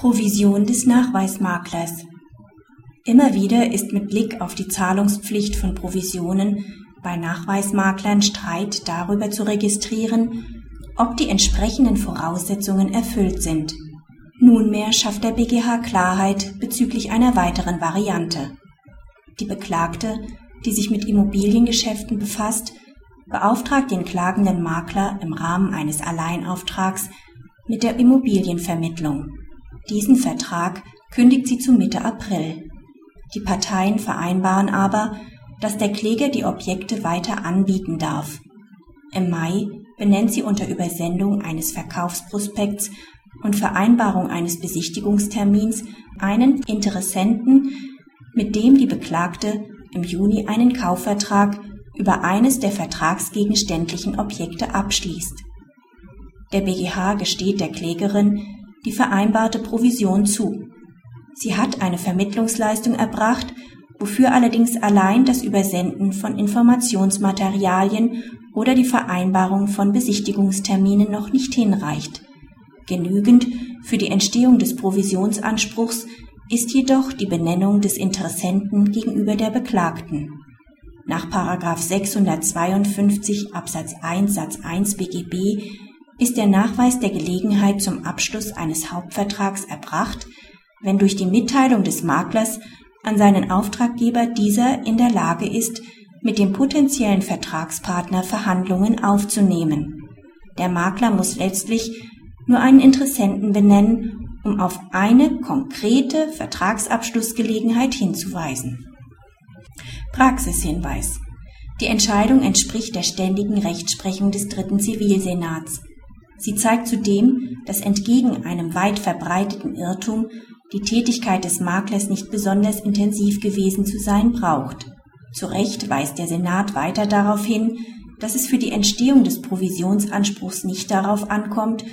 Provision des Nachweismaklers Immer wieder ist mit Blick auf die Zahlungspflicht von Provisionen bei Nachweismaklern Streit darüber zu registrieren, ob die entsprechenden Voraussetzungen erfüllt sind. Nunmehr schafft der BGH Klarheit bezüglich einer weiteren Variante. Die Beklagte, die sich mit Immobiliengeschäften befasst, beauftragt den klagenden Makler im Rahmen eines Alleinauftrags mit der Immobilienvermittlung. Diesen Vertrag kündigt sie zu Mitte April. Die Parteien vereinbaren aber, dass der Kläger die Objekte weiter anbieten darf. Im Mai benennt sie unter Übersendung eines Verkaufsprospekts und Vereinbarung eines Besichtigungstermins einen Interessenten, mit dem die Beklagte im Juni einen Kaufvertrag über eines der vertragsgegenständlichen Objekte abschließt. Der BGH gesteht der Klägerin die vereinbarte Provision zu. Sie hat eine Vermittlungsleistung erbracht, wofür allerdings allein das Übersenden von Informationsmaterialien oder die Vereinbarung von Besichtigungsterminen noch nicht hinreicht. Genügend für die Entstehung des Provisionsanspruchs ist jedoch die Benennung des Interessenten gegenüber der Beklagten. Nach 652 Absatz 1 Satz 1 BGB ist der Nachweis der Gelegenheit zum Abschluss eines Hauptvertrags erbracht, wenn durch die Mitteilung des Maklers an seinen Auftraggeber dieser in der Lage ist, mit dem potenziellen Vertragspartner Verhandlungen aufzunehmen. Der Makler muss letztlich nur einen Interessenten benennen, um auf eine konkrete Vertragsabschlussgelegenheit hinzuweisen. Praxishinweis. Die Entscheidung entspricht der ständigen Rechtsprechung des dritten Zivilsenats. Sie zeigt zudem, dass entgegen einem weit verbreiteten Irrtum die Tätigkeit des Maklers nicht besonders intensiv gewesen zu sein braucht. Zu Recht weist der Senat weiter darauf hin, dass es für die Entstehung des Provisionsanspruchs nicht darauf ankommt,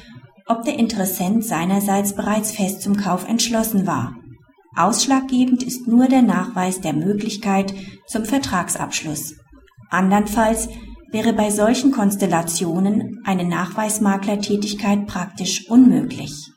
ob der Interessent seinerseits bereits fest zum Kauf entschlossen war. Ausschlaggebend ist nur der Nachweis der Möglichkeit zum Vertragsabschluss. Andernfalls wäre bei solchen Konstellationen eine Nachweismaklertätigkeit praktisch unmöglich